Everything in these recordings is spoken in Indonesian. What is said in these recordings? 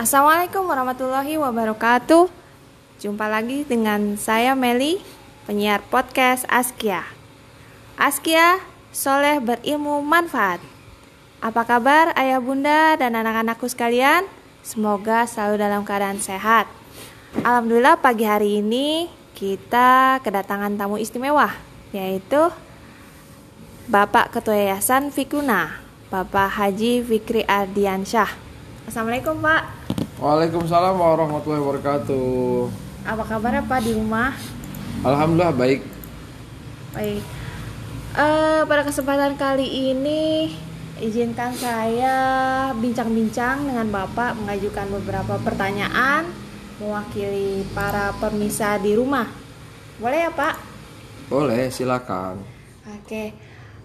Assalamualaikum warahmatullahi wabarakatuh. Jumpa lagi dengan saya Meli, penyiar podcast Askia. Askia, soleh berilmu manfaat. Apa kabar ayah bunda dan anak-anakku sekalian? Semoga selalu dalam keadaan sehat. Alhamdulillah pagi hari ini kita kedatangan tamu istimewa, yaitu Bapak Ketua Yayasan Fikuna, Bapak Haji Fikri Ardiansyah. Assalamualaikum Pak. Waalaikumsalam warahmatullahi wabarakatuh. Apa kabar Pak di rumah? Alhamdulillah baik. Baik. Eh, pada kesempatan kali ini izinkan saya bincang-bincang dengan Bapak mengajukan beberapa pertanyaan mewakili para pemirsa di rumah. Boleh ya Pak? Boleh, silakan. Oke.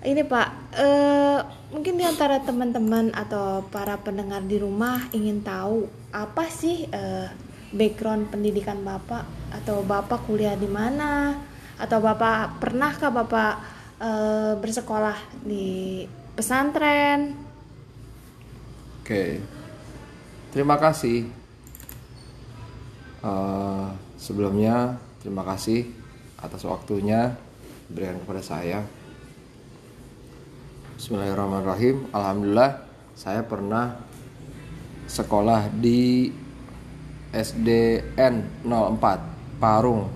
Ini Pak, eh, mungkin di antara teman-teman atau para pendengar di rumah ingin tahu apa sih eh, background pendidikan Bapak atau Bapak kuliah di mana atau Bapak pernahkah Bapak eh, bersekolah di pesantren? Oke. Terima kasih. Eh, sebelumnya terima kasih atas waktunya diberikan kepada saya. Bismillahirrahmanirrahim. Alhamdulillah saya pernah sekolah di SDN 04 Parung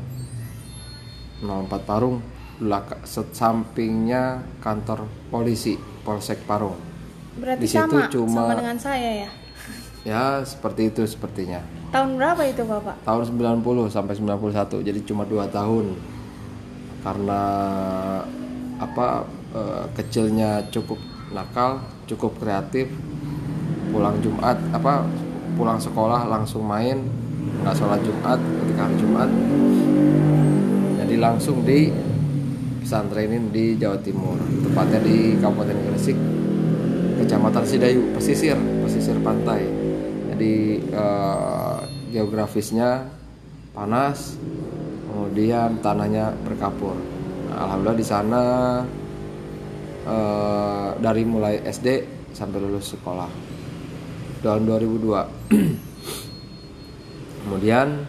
04 Parung belaka- sampingnya kantor polisi Polsek Parung Berarti Di situ sama cuma- sama dengan saya ya. ya seperti itu sepertinya Tahun berapa itu Bapak? tahun 90 sampai 91 jadi cuma dua tahun karena apa eh, kecilnya cukup nakal cukup kreatif. Pulang Jumat apa pulang sekolah langsung main nggak sholat Jumat ketika hari Jumat. Jadi langsung di pesantrenin di Jawa Timur tepatnya di Kabupaten Gresik Kecamatan Sidayu pesisir pesisir pantai. Jadi eh, geografisnya panas kemudian tanahnya berkapur. Alhamdulillah di sana eh, dari mulai SD sampai lulus sekolah. Tahun 2002 kemudian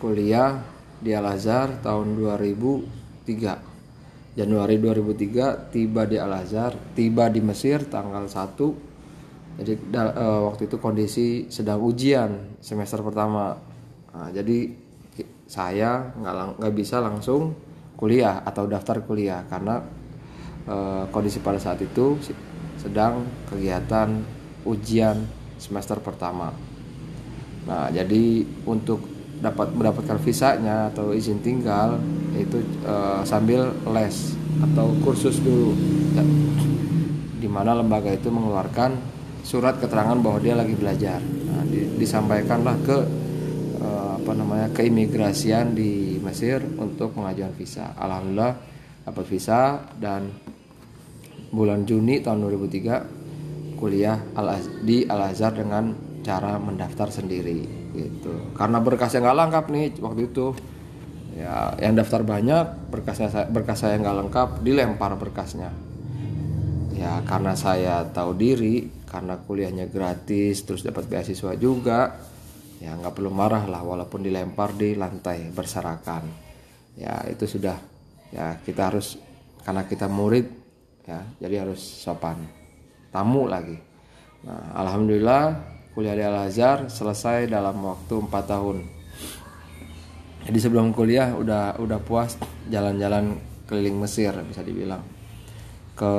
kuliah di Al Azhar tahun 2003 Januari 2003 tiba di Al Azhar tiba di Mesir tanggal 1 jadi eh, waktu itu kondisi sedang ujian semester pertama. Nah, jadi saya nggak bisa langsung kuliah atau daftar kuliah karena eh, kondisi pada saat itu sedang kegiatan ujian semester pertama. Nah, jadi untuk dapat mendapatkan visanya atau izin tinggal itu eh, sambil les atau kursus dulu. Ya, di mana lembaga itu mengeluarkan surat keterangan bahwa dia lagi belajar. Nah, di- disampaikanlah ke eh, apa namanya keimigrasian di Mesir untuk pengajuan visa. Alhamdulillah dapat visa dan bulan Juni tahun 2003 kuliah di Al Azhar dengan cara mendaftar sendiri gitu. Karena berkasnya nggak lengkap nih waktu itu. Ya, yang daftar banyak, berkasnya berkas saya nggak lengkap, dilempar berkasnya. Ya, karena saya tahu diri, karena kuliahnya gratis, terus dapat beasiswa juga, ya nggak perlu marah lah, walaupun dilempar di lantai berserakan. Ya, itu sudah, ya kita harus, karena kita murid, ya jadi harus sopan. Tamu lagi. Nah alhamdulillah kuliah di Al Azhar selesai dalam waktu 4 tahun. Jadi sebelum kuliah udah udah puas jalan-jalan keliling Mesir bisa dibilang. Ke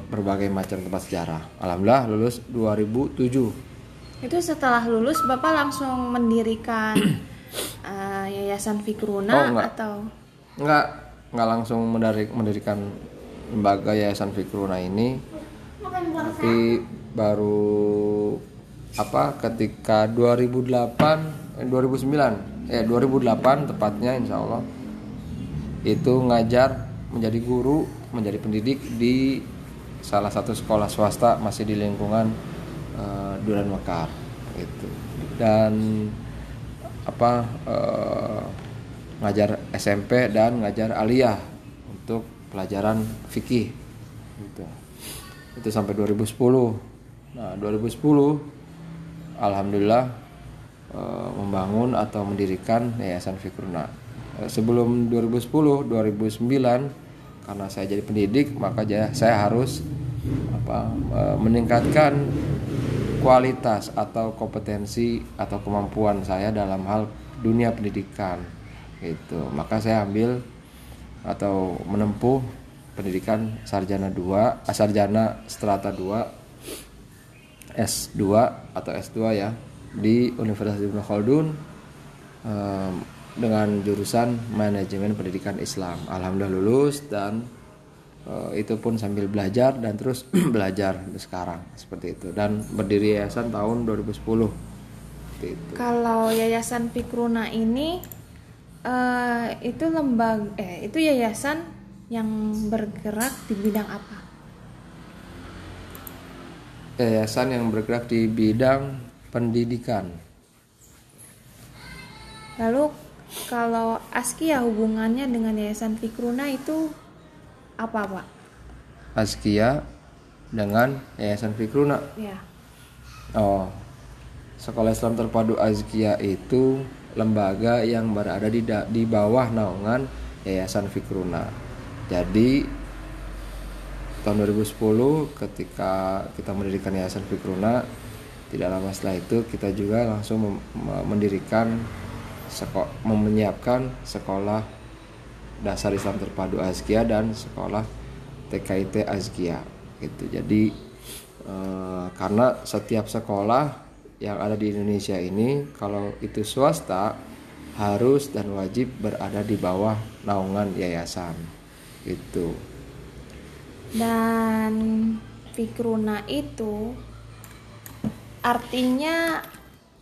berbagai macam tempat sejarah. Alhamdulillah lulus 2007 Itu setelah lulus Bapak langsung mendirikan eh, Yayasan Fikruna Oh, enggak. atau? Nggak nggak langsung mendarik, mendirikan lembaga yayasan Fikruna ini tapi baru apa ketika 2008 eh, 2009 eh 2008 tepatnya insya Allah itu ngajar menjadi guru menjadi pendidik di salah satu sekolah swasta masih di lingkungan eh, Duran Mekar gitu. Dan apa eh, ngajar SMP dan ngajar aliyah untuk pelajaran fikih gitu. itu sampai 2010 nah 2010 alhamdulillah uh, membangun atau mendirikan Yayasan Fikruna. Uh, sebelum 2010, 2009 karena saya jadi pendidik maka saya harus apa uh, meningkatkan kualitas atau kompetensi atau kemampuan saya dalam hal dunia pendidikan itu maka saya ambil atau menempuh pendidikan sarjana 2 sarjana strata 2 S2 atau S2 ya di Universitas Ibnu Khaldun um, dengan jurusan manajemen pendidikan Islam. Alhamdulillah lulus dan uh, itu pun sambil belajar dan terus belajar sekarang seperti itu dan berdiri yayasan tahun 2010. Itu. Kalau yayasan Pikruna ini uh, itu lembaga eh itu yayasan yang bergerak di bidang apa? Yayasan yang bergerak di bidang pendidikan. Lalu kalau Askia hubungannya dengan Yayasan Fikruna itu apa, Pak? Askia dengan Yayasan Fikruna. Ya. Oh. Sekolah Islam Terpadu Azkia itu lembaga yang berada di di bawah naungan Yayasan Fikruna. Jadi tahun 2010 ketika kita mendirikan Yayasan Fikruna tidak lama setelah itu kita juga langsung mendirikan sekolah menyiapkan sekolah dasar Islam terpadu Azkia dan sekolah TKIT Azkia gitu. Jadi eh, karena setiap sekolah yang ada di Indonesia ini kalau itu swasta harus dan wajib berada di bawah naungan yayasan. Itu. Dan Fikruna itu artinya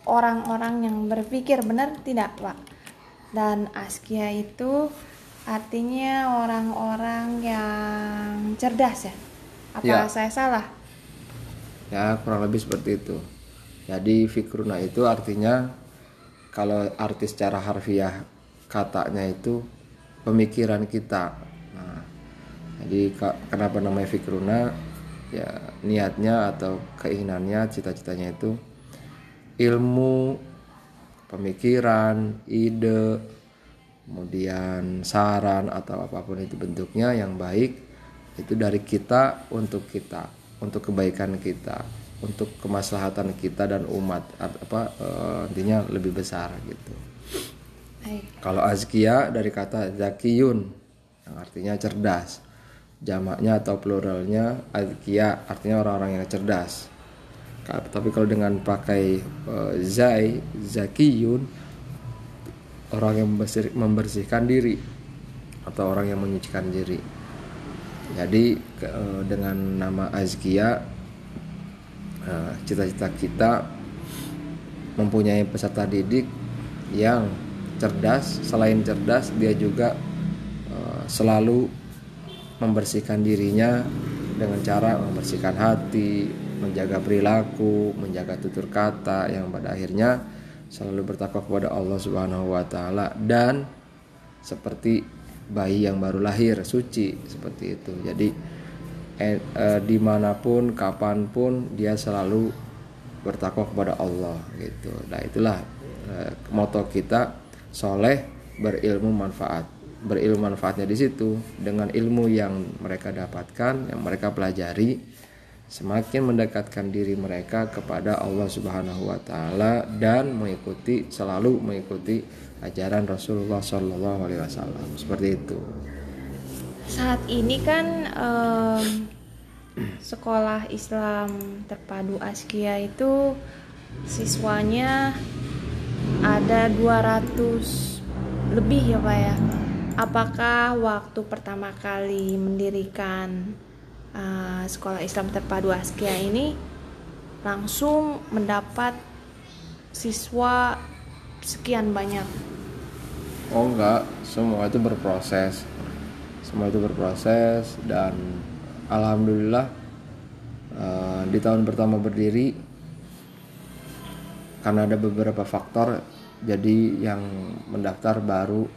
orang-orang yang berpikir benar tidak pak. Dan Askia itu artinya orang-orang yang cerdas ya? Apa ya. saya salah? Ya kurang lebih seperti itu jadi fikruna itu artinya kalau arti secara harfiah katanya itu pemikiran kita. Nah, jadi kenapa namanya fikruna? Ya niatnya atau keinginannya, cita-citanya itu ilmu, pemikiran, ide, kemudian saran atau apa pun itu bentuknya yang baik itu dari kita untuk kita, untuk kebaikan kita untuk kemaslahatan kita dan umat apa uh, intinya lebih besar gitu. Kalau azkia dari kata zakiyun yang artinya cerdas. Jamaknya atau pluralnya azkia artinya orang-orang yang cerdas. Tapi kalau dengan pakai uh, zai zakiyun orang yang membersihkan diri atau orang yang menyucikan diri. Jadi uh, dengan nama azkia Eh, cita-cita kita mempunyai peserta didik yang cerdas. Selain cerdas dia juga uh, selalu membersihkan dirinya dengan cara membersihkan hati menjaga perilaku menjaga tutur kata yang pada akhirnya selalu bertakwa kepada Allah Subhanahu wa taala. Dan seperti bayi yang baru lahir suci seperti itu. Jadi eh, eh, di mana pun kapan pun dia selalu bertakwa kepada Allah gitu. Nah itulah eh, moto kita soleh berilmu manfaat. Berilmu manfaatnya di situ. Dengan ilmu yang mereka dapatkan yang mereka pelajari semakin mendekatkan diri mereka kepada Allah Subhanahu wa taala dan mengikuti selalu mengikuti ajaran Rasulullah Shallallahu alaihi wasallam. Seperti itu saat ini kan um, sekolah Islam terpadu Askia itu siswanya ada 200 lebih ya Pak ya. Apakah waktu pertama kali mendirikan uh, sekolah Islam terpadu Askia ini langsung mendapat siswa sekian banyak? Oh enggak. Semua itu berproses semua itu berproses dan alhamdulillah uh, di tahun pertama berdiri karena ada beberapa faktor jadi yang mendaftar baru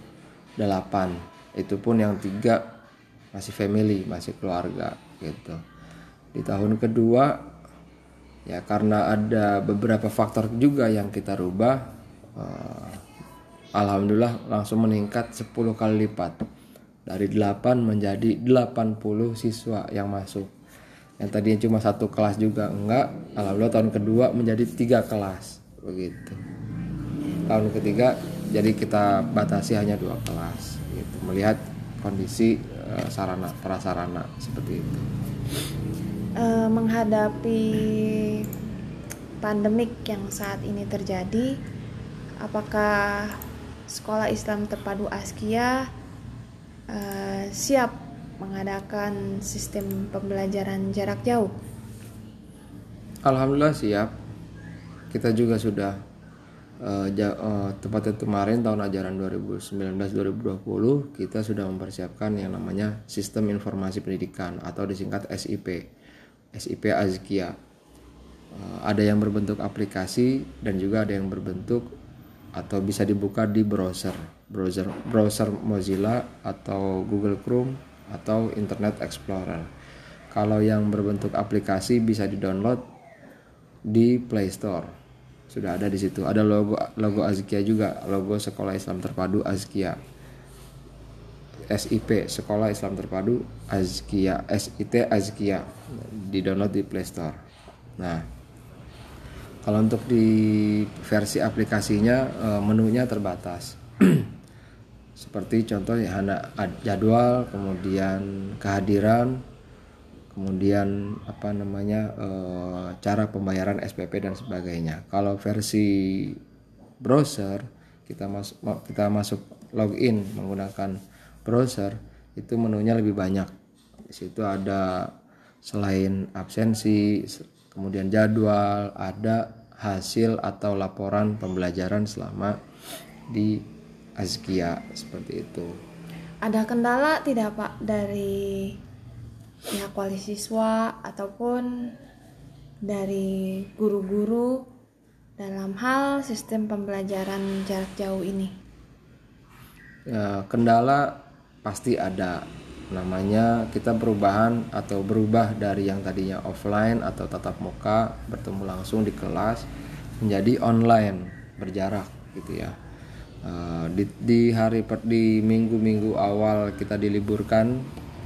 8 itu pun yang tiga masih family masih keluarga gitu. Di tahun kedua ya karena ada beberapa faktor juga yang kita rubah uh, alhamdulillah langsung meningkat 10 kali lipat dari 8 menjadi 80 siswa yang masuk. Yang tadinya cuma satu kelas juga enggak alhamdulillah tahun kedua menjadi tiga kelas. Begitu. Tahun ketiga jadi kita batasi hanya dua kelas gitu. Melihat kondisi uh, sarana prasarana seperti itu. Uh, menghadapi pandemik yang saat ini terjadi, apakah sekolah Islam terpadu Askia uh, siap mengadakan sistem pembelajaran jarak jauh? Alhamdulillah siap. Kita juga sudah uh, uh, tepatnya kemarin tahun ajaran 2019-2020 kita sudah mempersiapkan yang namanya sistem informasi pendidikan atau disingkat SIP SIP Azkia. Uh, ada yang berbentuk aplikasi dan juga ada yang berbentuk atau bisa dibuka di browser, browser browser Mozilla atau Google Chrome atau Internet Explorer. Kalau yang berbentuk aplikasi bisa di-download di Play Store. Sudah ada di situ. Ada logo logo Azkia juga, logo Sekolah Islam Terpadu Azkia. SIP Sekolah Islam Terpadu Azkia SIT Azkia di download di Play Store. Nah, kalau untuk di versi aplikasinya eh, menunya terbatas. Seperti contoh ya jadwal, kemudian kehadiran, kemudian apa namanya eh, cara pembayaran SPP dan sebagainya. Kalau versi browser kita masuk kita masuk login menggunakan browser itu menunya lebih banyak di situ ada selain absensi kemudian jadwal ada hasil atau laporan pembelajaran selama di Azkia seperti itu. Ada kendala tidak Pak dari pihak wali siswa ataupun dari guru-guru dalam hal sistem pembelajaran jarak jauh ini? Ya, kendala pasti ada. Namanya kita perubahan atau berubah dari yang tadinya offline atau tatap muka bertemu langsung di kelas menjadi online berjarak gitu ya uh, di, di hari di minggu-minggu awal kita diliburkan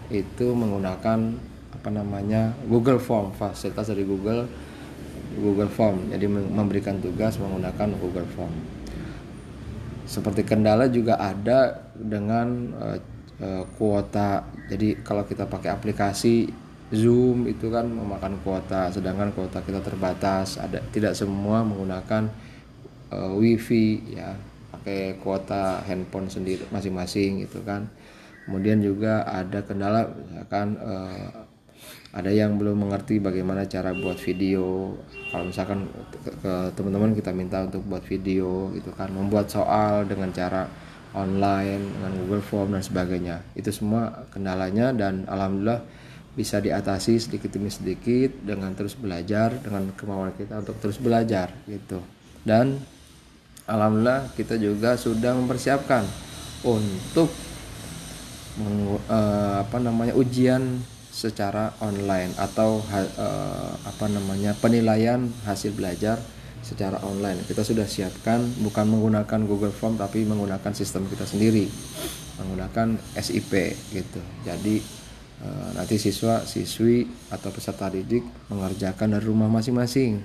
itu menggunakan apa namanya Google Form fasilitas dari Google Google Form. Jadi memberikan tugas menggunakan Google Form. Seperti kendala juga ada dengan uh, Eh, kuota. Jadi kalau kita pakai aplikasi Zoom itu kan memakan kuota sedangkan kuota kita terbatas. Ada tidak semua menggunakan uh, wifi ya pakai kuota handphone sendiri masing-masing gitu kan. Kemudian juga ada kendala misalkan uh, ada yang belum mengerti bagaimana cara buat video. Kalau misalkan ke teman-teman kita minta untuk buat video gitu kan membuat soal dengan cara online dengan Google Form dan sebagainya. Itu semua kendalanya dan alhamdulillah bisa diatasi sedikit demi sedikit dengan terus belajar dengan kemauan kita untuk terus belajar gitu. Dan alhamdulillah kita juga sudah mempersiapkan untuk uh, apa namanya ujian secara online atau uh, apa namanya penilaian hasil belajar secara online. Kita sudah siapkan bukan menggunakan Google Form tapi menggunakan sistem kita sendiri, menggunakan SIP gitu. Jadi e, nanti siswa, siswi atau peserta didik mengerjakan dari rumah masing-masing.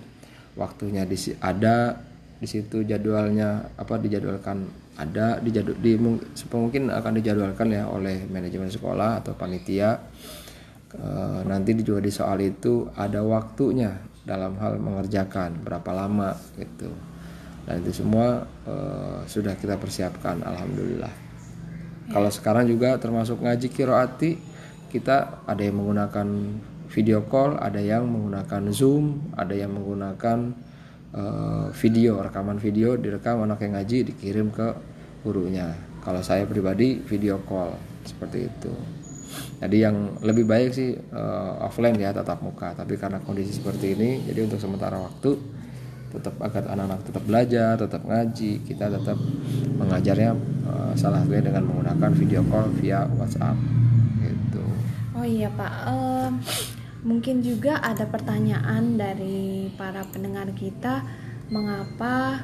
Waktunya ada di situ jadwalnya apa dijadwalkan ada di jadwal di mungkin akan dijadwalkan ya oleh manajemen sekolah atau panitia. E, nanti juga di soal itu ada waktunya dalam hal mengerjakan berapa lama gitu dan itu semua uh, sudah kita persiapkan alhamdulillah ya. kalau sekarang juga termasuk ngaji kiroati kita ada yang menggunakan video call ada yang menggunakan zoom ada yang menggunakan uh, video rekaman video direkam anak yang ngaji dikirim ke gurunya. Kalau saya pribadi video call seperti itu. Jadi yang lebih baik sih uh, offline ya tatap muka. Tapi karena kondisi seperti ini jadi untuk sementara waktu tetap agar anak-anak tetap belajar tetap ngaji kita tetap mengajarnya uh, salah satunya dengan menggunakan video call via WhatsApp. Gitu. Oh iya pak. Um, Mungkin juga ada pertanyaan dari para pendengar kita, mengapa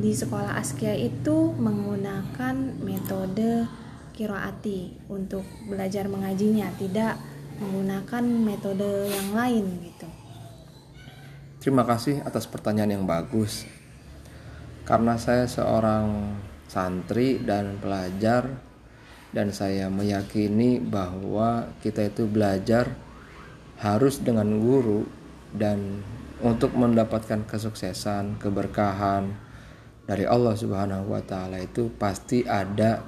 di sekolah Askia itu menggunakan metode kiroati untuk belajar mengajinya, tidak menggunakan metode yang lain gitu. Terima kasih atas pertanyaan yang bagus. Karena saya seorang santri dan pelajar dan saya meyakini bahwa kita itu belajar harus dengan guru dan untuk mendapatkan kesuksesan, keberkahan dari Allah Subhanahu wa taala itu pasti ada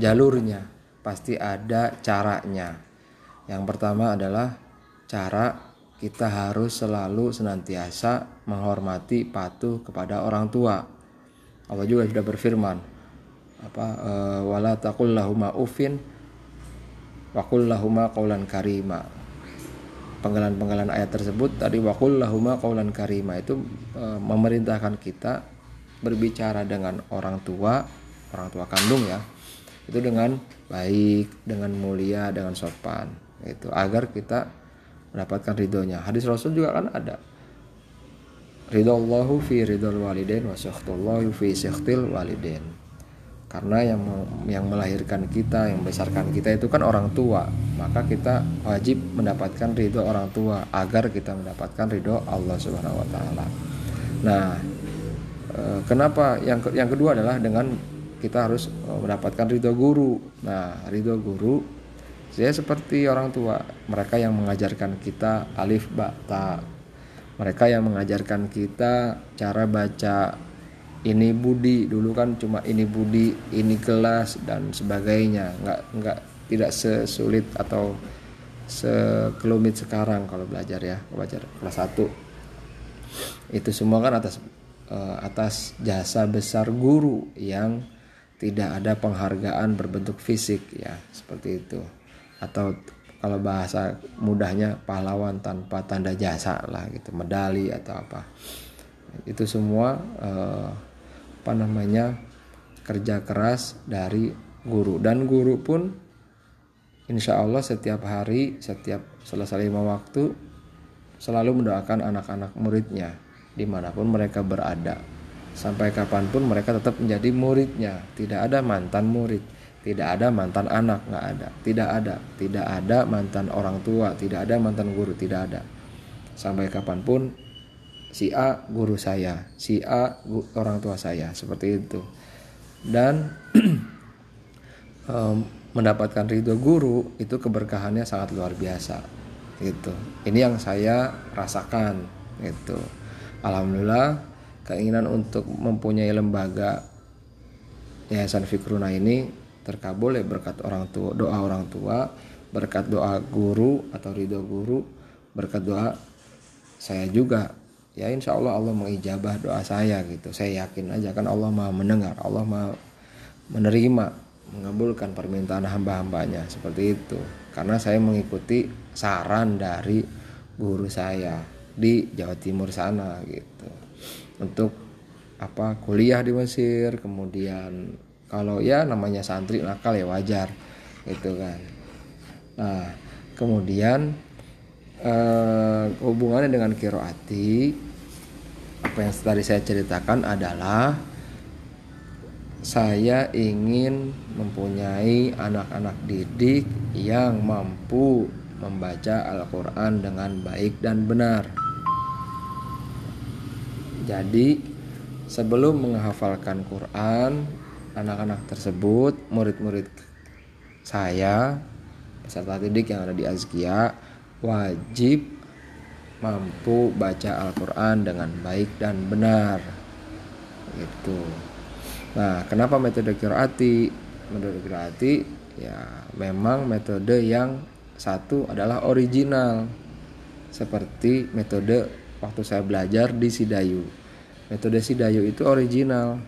jalurnya, pasti ada caranya. Yang pertama adalah cara kita harus selalu senantiasa menghormati patuh kepada orang tua. Allah juga sudah berfirman apa uh, wala taqul lahuma ufin wa qul lahuma qaulan karima penggalan-penggalan ayat tersebut tadi wakul lahuma kaulan karima itu e, memerintahkan kita berbicara dengan orang tua orang tua kandung ya itu dengan baik dengan mulia dengan sopan itu agar kita mendapatkan ridhonya. Hadis rasul juga kan ada. Ridho Allahu fi ridhol walidain wa fi syakhtil walidain karena yang yang melahirkan kita yang membesarkan kita itu kan orang tua. Maka kita wajib mendapatkan ridho orang tua agar kita mendapatkan ridho Allah Subhanahu Wa Taala. Nah eh, kenapa? Yang yang kedua adalah dengan kita harus eh, mendapatkan ridho guru. Nah ridho guru saya seperti orang tua. Mereka yang mengajarkan kita alif ba mereka yang mengajarkan kita cara baca ini budi dulu kan cuma ini budi ini kelas dan sebagainya. Nggak nggak tidak sesulit atau sekelumit sekarang kalau belajar ya belajar kelas 1 itu semua kan atas uh, atas jasa besar guru yang tidak ada penghargaan berbentuk fisik ya seperti itu. Atau kalau bahasa mudahnya pahlawan tanpa tanda jasa lah gitu medali atau apa. Itu semua uh, apa namanya kerja keras dari guru. Dan guru pun insya Allah setiap hari setiap selesai lima waktu selalu mendoakan anak-anak muridnya di mana pun mereka berada. Sampai kapan pun mereka tetap menjadi muridnya. Tidak ada mantan murid tidak ada mantan anak nggak ada. Tidak ada tidak ada mantan orang tua tidak ada mantan guru tidak ada. Sampai kapan pun si A guru saya, si A orang tua saya, seperti itu. Dan mendapatkan ridho guru itu keberkahannya sangat luar biasa, gitu. Ini yang saya rasakan, gitu. Alhamdulillah keinginan untuk mempunyai lembaga Yayasan Fikruna ini terkabul ya berkat orang tua, doa orang tua, berkat doa guru atau ridho guru, berkat doa saya juga ya insya Allah Allah mengijabah doa saya gitu. Saya yakin aja kan Allah mau mendengar Allah mau menerima mengabulkan permintaan hamba-hambanya. Seperti itu. Karena saya mengikuti saran dari guru saya di Jawa Timur sana gitu. Untuk apa kuliah di Mesir kemudian kalau ya namanya santri nakal ya wajar gitu kan. Nah kemudian uh, hubungannya dengan kiroati apa yang tadi saya ceritakan adalah saya ingin mempunyai anak-anak didik yang mampu membaca Al-Quran dengan baik dan benar. Jadi, sebelum menghafalkan Quran, anak-anak tersebut, murid-murid saya, peserta didik yang ada di Azkia, wajib mampu baca Al-Quran dengan baik dan benar. Gitu. Nah kenapa metode kiraati? Metode kiraati ya memang metode yang satu adalah original. Seperti metode waktu saya belajar di Sidayu. Metode Sidayu itu original.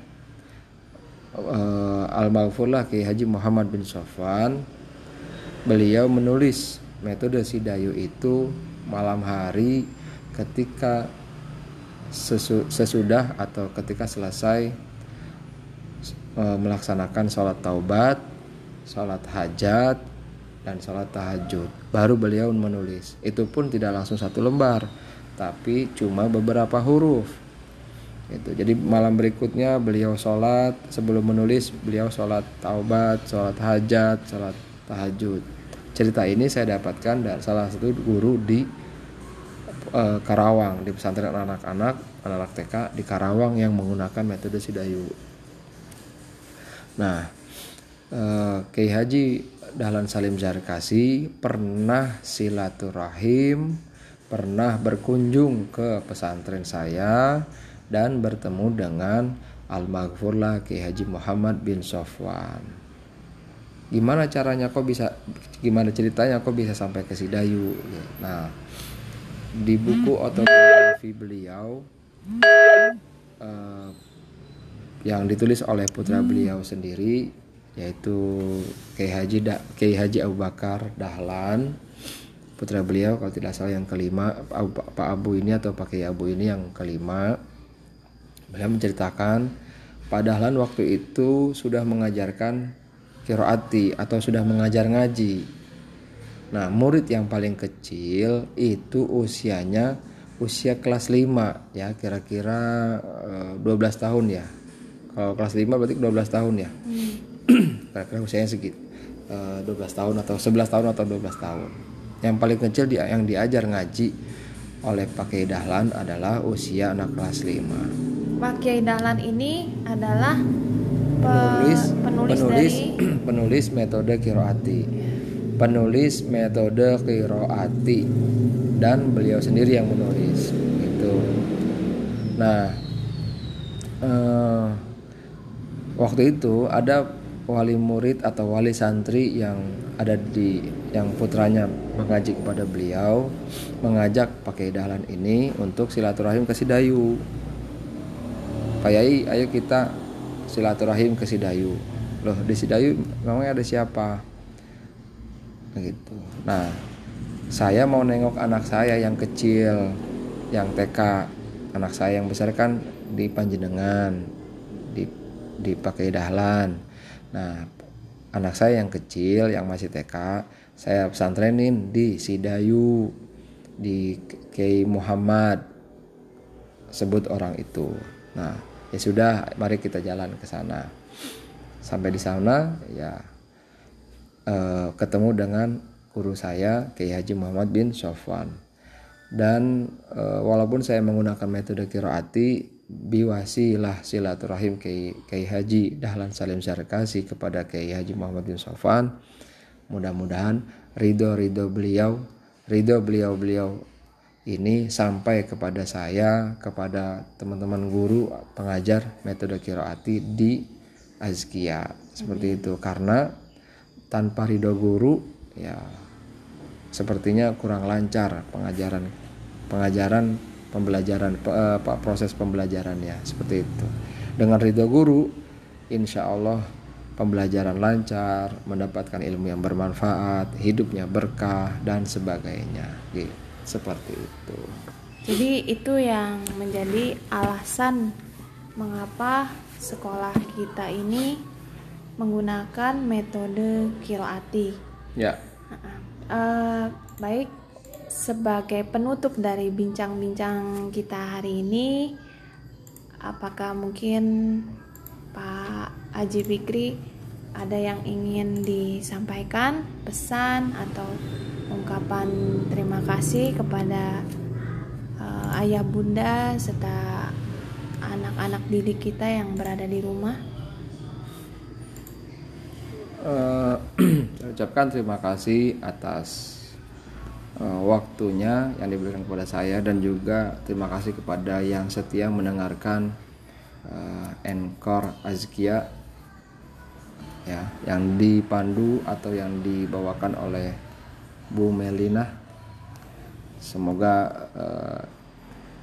Uh, Al-Maghfurlah Kiai Haji Muhammad bin Sofwan beliau menulis metode sidayu itu malam hari ketika sesu, sesudah atau ketika selesai e, melaksanakan sholat taubat, sholat hajat, dan sholat tahajud. baru beliau menulis. Itu pun tidak langsung satu lembar tapi cuma beberapa huruf. Itu. Jadi malam berikutnya beliau sholat. Sebelum menulis beliau sholat taubat sholat hajat sholat tahajud cerita ini saya dapatkan dari salah satu guru di uh, Karawang di pesantren anak-anak anak-anak TK di Karawang yang menggunakan metode Sidayu nah uh, Kiai Haji Dahlan Salim Zarkasi pernah silaturahim, pernah berkunjung ke pesantren saya dan bertemu dengan Al-Maghfurlah Haji Muhammad bin Sofwan. Gimana caranya kok bisa gimana ceritanya kok bisa sampai ke Sidayu? Nah, di buku autobiografi beliau uh, yang ditulis oleh putra beliau sendiri yaitu Kiai Haji da, Kiai Haji Abu Bakar Dahlan. Putra beliau kalau tidak salah yang kelima. Pak Abu ini atau Pak Kiai Abu ini yang kelima. Beliau menceritakan Pak Dahlan waktu itu sudah mengajarkan kiroati atau sudah mengajar ngaji Nah, murid yang paling kecil itu usianya usia kelas 5 ya, kira-kira 12 eh, tahun ya. Kalau kelas 5 berarti 12 tahun ya. Hmm kira-kira usianya segitu uh, 12 tahun atau 11 tahun atau 12 tahun yang paling kecil dia yang diajar ngaji oleh Pak Kiai Dahlan adalah usia anak kelas 5 Pak Kiai Dahlan ini adalah penulis penulis penulis, dari... penulis metode kiroati. Penulis metode kiroati. Dan beliau sendiri yang menulis itu nah uh, waktu itu ada wali murid atau wali santri yang ada di yang putranya mengaji kepada beliau mengajak pakai dalan ini untuk silaturahim ke Sidayu. Pak Yai ayo kita silaturahim ke Sidayu loh di Sidayu memangnya ada siapa? Begitu. Nah saya mau nengok anak saya yang kecil yang TK anak saya yang besar kan di Panjenengan di dipakai dahlan. Nah, anak saya yang kecil yang masih TK, saya pesantrenin di Sidayu, di Kiai Muhammad, sebut orang itu. Nah, ya sudah, mari kita jalan ke sana. Sampai di sana, ya eh, ketemu dengan guru saya Kiai Haji Muhammad bin Sofwan. Dan eh, walaupun saya menggunakan metode kiroati, biwasilah silaturahim Kiai, Haji Dahlan Salim Sarkasi kepada Kiai Haji Muhammad bin Sofan mudah-mudahan ridho-ridho beliau ridho beliau-beliau ini sampai kepada saya kepada teman-teman guru pengajar metode kiroati di Azkia. Seperti itu. Karena tanpa ridho guru ya sepertinya kurang lancar pengajaran pengajaran pembelajaran uh, proses pembelajarannya. Seperti itu. Dengan ridho guru insya Allah pembelajaran lancar mendapatkan ilmu yang bermanfaat hidupnya berkah dan sebagainya. Gitu seperti itu. Jadi itu yang menjadi alasan mengapa sekolah kita ini menggunakan metode kiroati ya. Uh, baik sebagai penutup dari bincang-bincang kita hari ini, apakah mungkin Pak Aji Fikri ada yang ingin disampaikan, pesan atau ungkapan terima kasih kepada uh, ayah bunda serta anak-anak didik kita yang berada di rumah? Uh, ucapkan terima kasih atas uh, waktunya yang diberikan kepada saya dan juga terima kasih kepada yang setia mendengarkan uh, Encore Azkia ya yang dipandu atau yang dibawakan oleh Bu Melina. Semoga uh,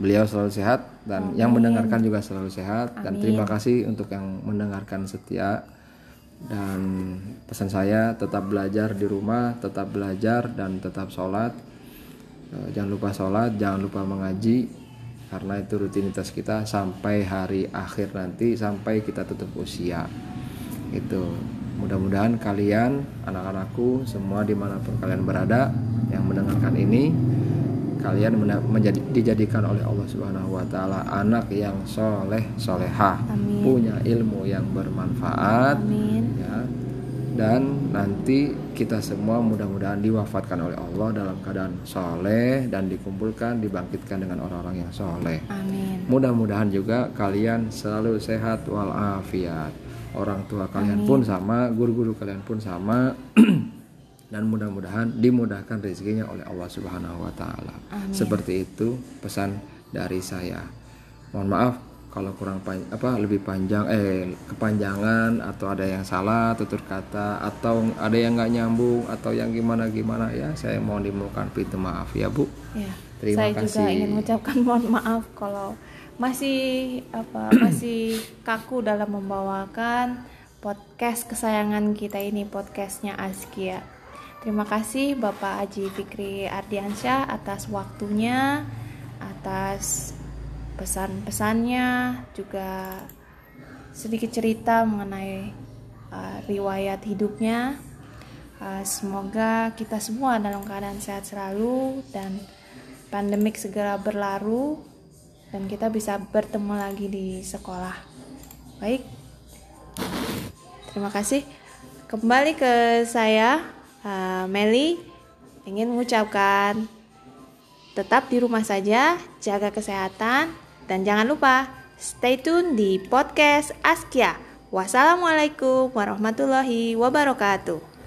beliau selalu sehat dan Amin. yang mendengarkan juga selalu sehat. Amin. dan terima kasih untuk yang mendengarkan setia. Dan pesan saya tetap belajar di rumah tetap belajar dan tetap sholat. Eh, jangan lupa sholat jangan lupa mengaji. Karena itu rutinitas kita sampai hari akhir nanti sampai kita tutup usia. Itu mudah-mudahan kalian anak-anakku semua di mana pun kalian berada yang mendengarkan ini kalian menjadi dijadikan oleh Allah Subhanahu wa taala anak yang soleh solehah Amin. punya ilmu yang bermanfaat Amin. ya dan nanti kita semua mudah-mudahan diwafatkan oleh Allah dalam keadaan soleh dan dikumpulkan dibangkitkan dengan orang-orang yang soleh Amin. mudah-mudahan juga kalian selalu sehat walafiat orang tua kalian Amin. pun sama guru-guru kalian pun sama dan mudah-mudahan dimudahkan rezekinya oleh Allah Subhanahu wa taala. Seperti itu pesan dari saya. Mohon maaf kalau kurang pan apa lebih panjang eh kepanjangan atau ada yang salah tutur kata atau ada yang nggak nyambung atau yang gimana gimana ya saya mohon dimohon pintu maaf ya Bu. Ya. Terima saya juga kasih. ingin mengucapkan mohon maaf kalau masih apa masih kaku dalam membawakan podcast kesayangan kita ini podcastnya Askia. Terima kasih Bapak Haji Fikri Ardiansyah atas waktunya, atas pesan-pesannya, juga sedikit cerita mengenai uh, riwayat hidupnya. Uh, semoga kita semua dalam keadaan sehat selalu dan pandemik segera berlalu dan kita bisa bertemu lagi di sekolah. Baik, terima kasih. Kembali ke saya uh, Meli ingin mengucapkan tetap di rumah saja, jaga kesehatan, dan jangan lupa stay tune di podcast Askia. Wassalamualaikum warahmatullahi wabarakatuh.